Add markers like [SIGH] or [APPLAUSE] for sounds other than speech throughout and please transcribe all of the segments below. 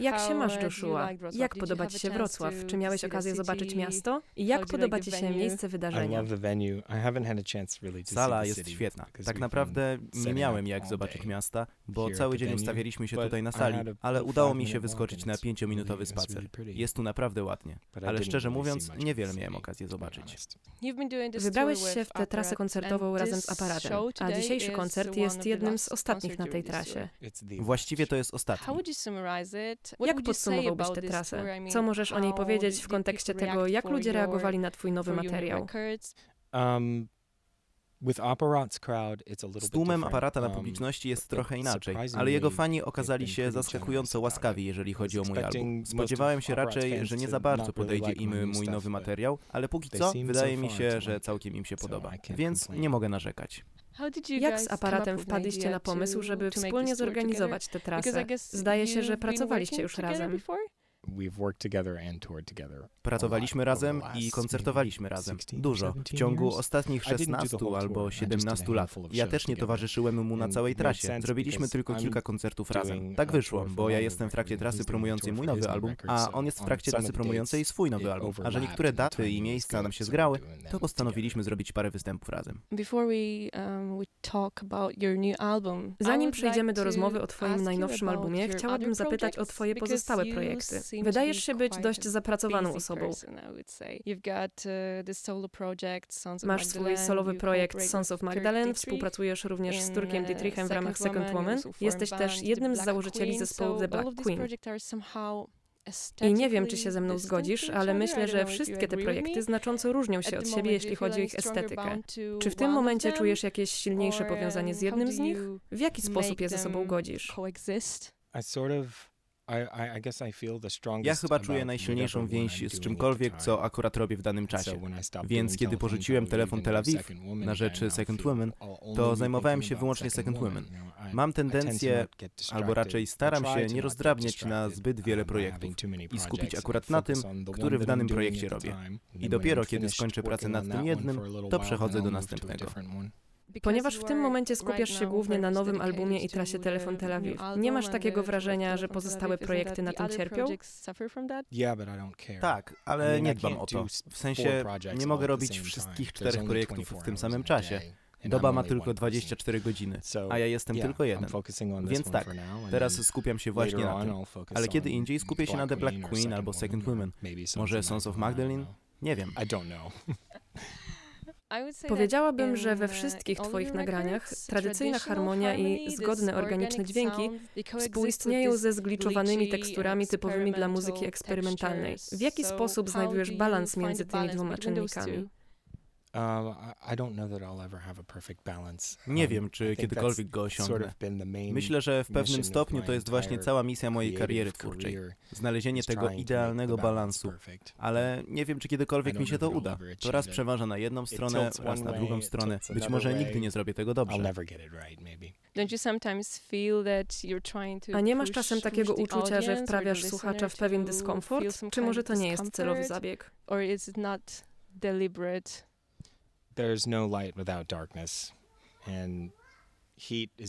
Jak się masz, Joshua? Jak podoba Ci się Wrocław? Czy miałeś okazję zobaczyć miasto? I jak podoba Ci się miejsce wydarzenia? Sala jest świetna. Tak naprawdę nie miałem jak zobaczyć miasta, bo cały dzień ustawialiśmy się tutaj na sali, ale udało mi się wyskoczyć na pięciominutowy spacer. Jest tu naprawdę ładnie, ale szczerze mówiąc, niewiele miałem okazję zobaczyć. Wybrałeś się w tę trasę koncertową razem z aparatem, a dzisiejszy koncert jest jednym z ostatnich na tej trasie. Właściwie to jest ostatni. Jak podsumowałbyś tę trasę? Co możesz o niej powiedzieć w kontekście tego, jak ludzie reagowali na twój nowy materiał? Um, z tłumem aparata na um, publiczności jest trochę inaczej, ale jego fani okazali się zaskakująco łaskawi, jeżeli chodzi o mój album. Spodziewałem się raczej, że nie za bardzo podejdzie im mój nowy materiał, ale póki co wydaje mi się, że całkiem im się podoba, więc nie mogę narzekać. Jak z aparatem wpadliście na pomysł, żeby wspólnie zorganizować tę trasę? Zdaje się, że pracowaliście już razem. Pracowaliśmy razem i koncertowaliśmy razem. Dużo. W ciągu ostatnich 16 albo 17 lat. Ja też nie towarzyszyłem mu na całej trasie. Zrobiliśmy tylko kilka koncertów razem. Tak wyszło, bo ja jestem w trakcie trasy promującej mój nowy album, a on jest w trakcie trasy promującej swój nowy album. A że niektóre daty i miejsca nam się zgrały, to postanowiliśmy zrobić parę występów razem. Um, Zanim przejdziemy do rozmowy o Twoim najnowszym albumie, chciałabym zapytać o Twoje pozostałe projekty. Wydajesz się być dość zapracowaną osobą. Uh, Masz swój solowy projekt Sons of Magdalene, współpracujesz również z Turkiem uh, Dietrichem w ramach Second Woman. Jesteś też jednym z założycieli zespołu The Black Queen. I nie wiem, czy się ze mną zgodzisz, ale myślę, że wszystkie te projekty znacząco różnią się od siebie, jeśli chodzi o ich estetykę. Czy w tym momencie czujesz jakieś silniejsze powiązanie z jednym z nich? W jaki sposób je ze sobą godzisz? Ja chyba czuję najsilniejszą więź z czymkolwiek, co akurat robię w danym czasie. Więc kiedy porzuciłem telefon Tel Awiw na rzecz Second Women, to zajmowałem się wyłącznie Second Women. Mam tendencję, albo raczej staram się nie rozdrabniać na zbyt wiele projektów i skupić akurat na tym, który w danym projekcie robię. I dopiero kiedy skończę pracę nad tym jednym, to przechodzę do następnego. Ponieważ w tym momencie skupiasz się głównie na nowym albumie i trasie Telefon Tel Awiw, nie masz takiego wrażenia, że pozostałe projekty na tym cierpią? Tak, ale nie dbam o to. W sensie nie mogę robić wszystkich czterech projektów w tym samym czasie. Doba ma tylko 24 godziny, a ja jestem tylko jeden. Więc tak, teraz skupiam się właśnie na tym. Ale kiedy indziej skupię się na The Black Queen albo Second Woman. Może Sons of Magdalene? Nie wiem. [LAUGHS] Powiedziałabym, że we wszystkich Twoich nagraniach tradycyjna harmonia i zgodne organiczne dźwięki współistnieją ze zgliczowanymi teksturami typowymi dla muzyki eksperymentalnej. W jaki sposób znajdujesz balans między tymi dwoma czynnikami? Nie wiem, czy kiedykolwiek go osiągnę. Myślę, że w pewnym stopniu to jest właśnie cała misja mojej kariery twórczej. Znalezienie tego idealnego balansu. Ale nie wiem, czy kiedykolwiek mi się to uda. To raz przeważa na jedną stronę, raz na drugą stronę. Być może nigdy nie zrobię tego dobrze. A nie masz czasem takiego uczucia, że wprawiasz słuchacza w pewien dyskomfort? Czy może to nie jest celowy zabieg? There's no light without darkness.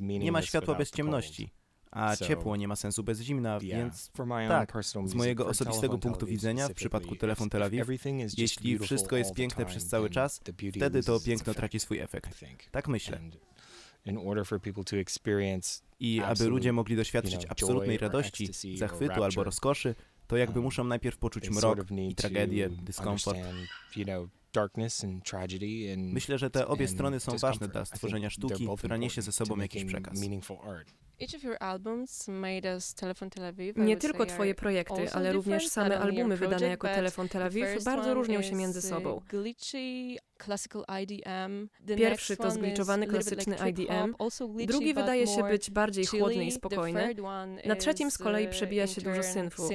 Nie ma światła bez ciemności, a ciepło nie ma sensu bez zimna, więc tak, z mojego osobistego punktu widzenia, w przypadku telefon Tel Awiw, jeśli wszystko jest piękne przez cały czas, wtedy to piękno traci swój efekt. Tak myślę. I aby ludzie mogli doświadczyć absolutnej radości, zachwytu albo rozkoszy, to jakby um, muszą najpierw poczuć mrok i tragedię, dyskomfort. Myślę, że te obie strony są ważne dla stworzenia sztuki, która niesie ze sobą jakiś przekaz. Nie tylko Twoje projekty, ale również same albumy wydane jako Telefon Tel Awiw bardzo różnią się między sobą. Pierwszy to zgliczowany klasyczny IDM, drugi wydaje się być bardziej chłodny i spokojny, na trzecim z kolei przebija się dużo synfu.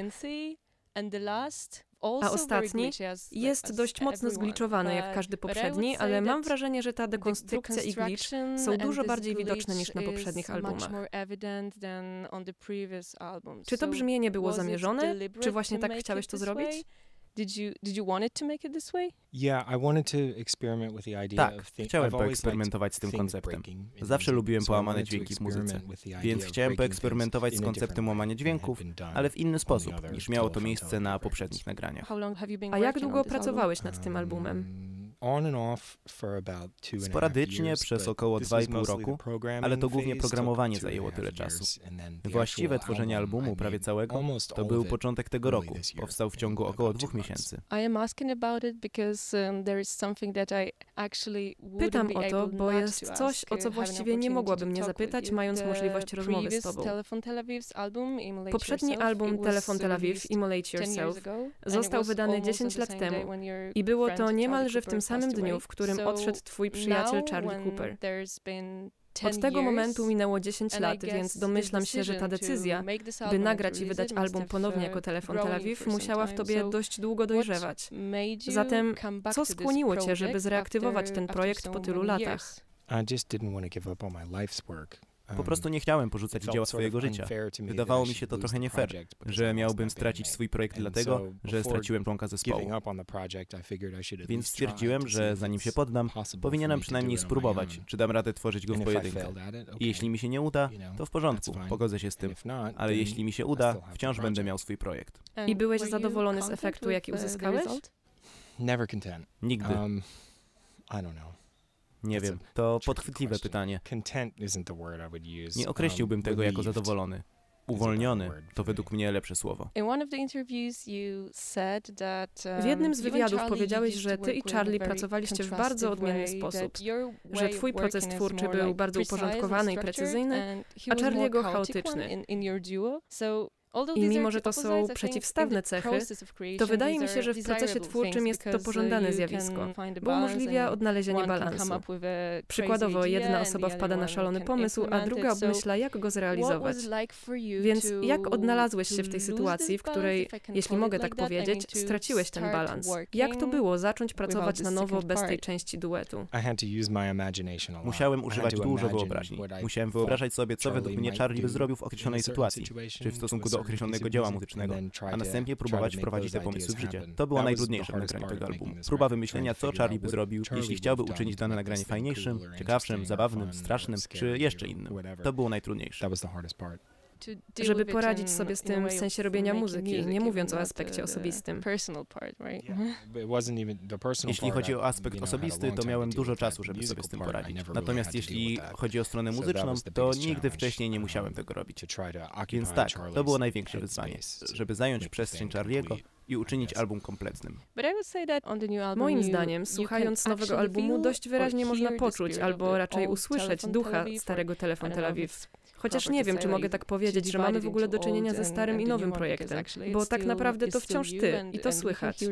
A ostatni jest dość mocno zgliczowany jak każdy poprzedni, ale mam wrażenie, że ta dekonstrukcja i glitch są dużo bardziej widoczne niż na poprzednich albumach. Czy to brzmienie było zamierzone? Czy właśnie tak chciałeś to zrobić? Did you did you want it to make it this way? Tak, chciałem poeksperymentować z tym konceptem. Zawsze lubiłem połamane dźwięki w muzyce, więc chciałem poeksperymentować z konceptem łamania dźwięków, ale w inny sposób niż miało to miejsce na poprzednich nagraniach. A jak długo pracowałeś nad tym albumem? Sporadycznie przez około 2,5 roku, ale to głównie programowanie zajęło tyle czasu. Właściwe tworzenie albumu prawie całego to był początek tego roku. Powstał w ciągu około dwóch miesięcy. Pytam o to, bo jest coś, o co właściwie nie mogłabym nie zapytać, mając możliwość rozmowy z tobą. Poprzedni album Telefon Tel Aviv, Immolate Yourself, został wydany 10 lat temu i było to niemalże w tym samym dniu, w którym odszedł twój przyjaciel Charlie Cooper. Od tego momentu minęło 10 lat, więc domyślam się, że ta decyzja, by nagrać i wydać album ponownie jako Telefon Tel Aviv, musiała w tobie dość długo dojrzewać. Zatem, co skłoniło cię, żeby zreaktywować ten projekt po tylu latach? Po prostu nie chciałem porzucać dzieła swojego życia. Wydawało mi się to trochę nie fair, że miałbym stracić swój projekt dlatego, że straciłem członka zespołu. Więc stwierdziłem, że zanim się poddam, powinienem przynajmniej spróbować, czy dam radę tworzyć go w pojedynkę. I jeśli mi się nie uda, to w porządku, pogodzę się z tym. Ale jeśli mi się uda, wciąż będę miał swój projekt. I byłeś zadowolony z efektu, jaki uzyskałeś? Nigdy. Um, nie wiem, to podchwytliwe pytanie. Nie określiłbym tego jako zadowolony. Uwolniony to według mnie lepsze słowo. W jednym z wywiadów powiedziałeś, że ty i Charlie pracowaliście w bardzo odmienny sposób, że twój proces twórczy był bardzo uporządkowany i precyzyjny, a Charlie'ego chaotyczny. I mimo, że to są przeciwstawne cechy, to wydaje mi się, że w procesie twórczym jest to pożądane zjawisko, bo umożliwia odnalezienie balansu. Przykładowo, jedna osoba wpada na szalony pomysł, a druga obmyśla, jak go zrealizować. Więc jak odnalazłeś się w tej sytuacji, w której, jeśli mogę tak powiedzieć, straciłeś ten balans? Jak to było zacząć pracować na nowo bez tej części duetu? Musiałem używać dużo wyobraźni. Musiałem wyobrażać sobie, co według mnie Charlie by zrobił w określonej sytuacji, czy w stosunku do określonego dzieła muzycznego, a następnie próbować wprowadzić te pomysły w życie. To było najtrudniejsze w nagraniu tego albumu. Próba wymyślenia, co Charlie by zrobił, jeśli chciałby uczynić dane nagranie fajniejszym, ciekawszym, zabawnym, strasznym, czy jeszcze innym. To było najtrudniejsze żeby poradzić sobie z tym w sensie robienia muzyki, nie mówiąc o aspekcie osobistym. Jeśli chodzi o aspekt osobisty, to miałem dużo czasu, żeby sobie z tym poradzić. Natomiast jeśli chodzi o stronę muzyczną, to nigdy wcześniej nie musiałem tego robić. Więc tak, to było największe wyzwanie, żeby zająć przestrzeń Charlie'ego i uczynić album kompletnym. Moim zdaniem, słuchając nowego albumu, dość wyraźnie można poczuć albo raczej usłyszeć ducha starego Telefon Tel Aviv. Chociaż nie wiem, czy mogę tak powiedzieć, że mamy w ogóle do czynienia ze starym i nowym projektem, bo tak naprawdę to wciąż ty i to słychać.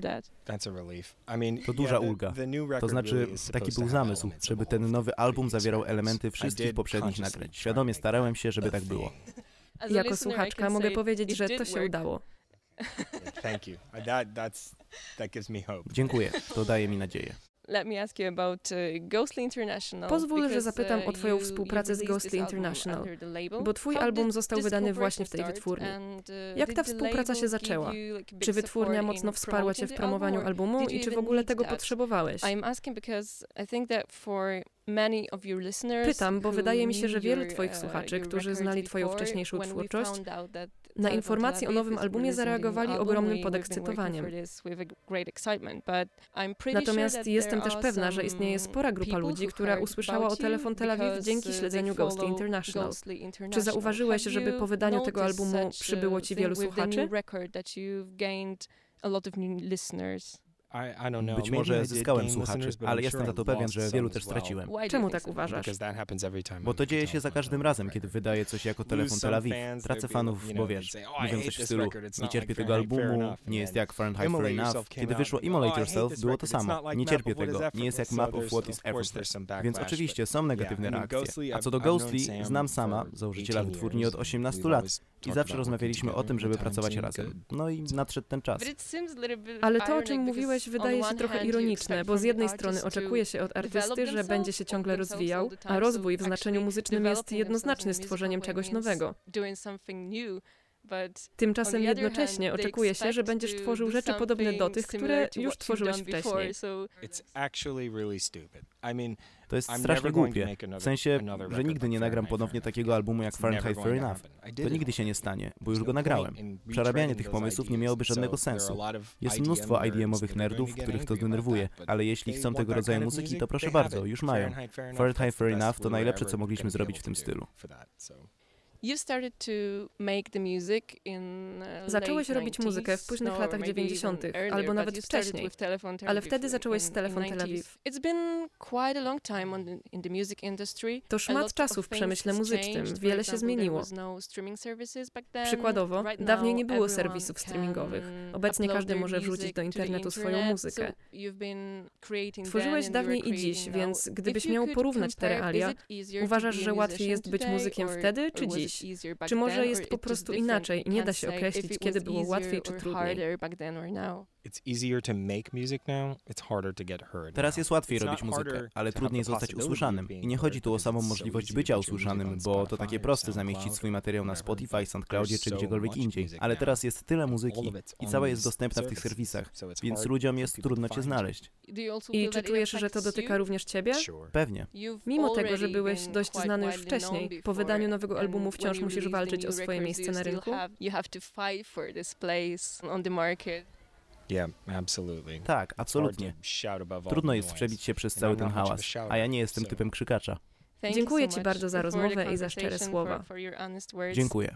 To duża ulga. To znaczy, taki był zamysł, żeby ten nowy album zawierał elementy wszystkich poprzednich nagrań. Świadomie starałem się, żeby tak było. Jako słuchaczka mogę powiedzieć, że to się udało. Dziękuję, to daje mi nadzieję. Uh, Pozwól, że zapytam o Twoją współpracę z Ghostly International, bo Twój album został wydany właśnie w tej wytwórni. Uh, Jak ta współpraca się zaczęła? Czy wytwórnia mocno wsparła Cię w promowaniu albumu i czy w ogóle tego potrzebowałeś? Pytam, bo wydaje mi się, że wielu Twoich uh, słuchaczy, którzy znali Twoją wcześniejszą twórczość, na informacje o nowym albumie zareagowali ogromnym podekscytowaniem. Natomiast jestem też pewna, że istnieje spora grupa ludzi, która usłyszała o Telefon Tel Aviv dzięki śledzeniu Ghostly International. Czy zauważyłeś, żeby po wydaniu tego albumu przybyło Ci wielu słuchaczy? Być może zyskałem słuchaczy, ale jestem za to pewien, że wielu też straciłem. Czemu tak uważasz? Bo to dzieje się za każdym razem, kiedy wydaje coś jako telefon Tel Aviv. Tracę fanów, bo wiesz, oh, mówią coś w stylu nie cierpię tego albumu, nie jest jak Fahrenheit Fair Enough. Kiedy wyszło Immolate Yourself, było to samo. Nie cierpię tego, nie jest jak Map of What is Effortless. Więc oczywiście są negatywne reakcje. A co do Ghostly, znam sama, założyciela wytwórni od 18 lat i zawsze rozmawialiśmy o tym, żeby pracować razem. No i nadszedł ten czas. Ale to, o czym mówiłeś, wydaje się trochę ironiczne, bo z jednej strony oczekuje się od artysty, że będzie się ciągle rozwijał, a rozwój w znaczeniu muzycznym jest jednoznaczny z tworzeniem czegoś nowego. Tymczasem jednocześnie oczekuje się, że będziesz tworzył rzeczy podobne do tych, które już tworzyłeś wcześniej. To jest strasznie głupie. W sensie, że nigdy nie nagram ponownie takiego albumu jak Fahrenheit Fair Enough. To nigdy się nie stanie, bo już go nagrałem. Przerabianie tych pomysłów nie miałoby żadnego sensu. Jest mnóstwo IDM-owych nerdów, których to denerwuje, ale jeśli chcą tego rodzaju muzyki, to proszę bardzo, już mają. Fahrenheit Fair Enough to najlepsze, co mogliśmy zrobić w tym stylu. Uh, Zacząłeś robić muzykę w późnych latach 90., albo nawet wcześniej, ale wtedy zacząłeś z Telefon Tel Aviv. To szmat czasu w przemyśle muzycznym, wiele się zmieniło. No Przykładowo, dawniej nie było serwisów streamingowych. Obecnie każdy może wrzucić do internetu swoją muzykę. Tworzyłeś dawniej i dziś, więc gdybyś miał porównać te realia, uważasz, że łatwiej jest być muzykiem wtedy czy dziś? Czy może jest po prostu inaczej? I nie da się określić, kiedy było łatwiej czy trudniej? Teraz jest łatwiej robić muzykę, ale trudniej zostać usłyszanym. I nie chodzi tu o samą możliwość bycia usłyszanym, bo to takie proste zamieścić swój materiał na Spotify, SoundCloudzie czy gdziekolwiek indziej. Ale teraz jest tyle muzyki i cała jest dostępna w tych serwisach, więc ludziom jest trudno cię znaleźć. I czy czujesz, że to dotyka również ciebie? Pewnie. Mimo tego, że byłeś dość znany już wcześniej, po wydaniu nowego albumu wciąż musisz walczyć o swoje miejsce na rynku? Tak, absolutnie. Trudno jest przebić się przez cały ten hałas, a ja nie jestem typem krzykacza. Dziękuję Ci bardzo za rozmowę i za szczere słowa. Dziękuję.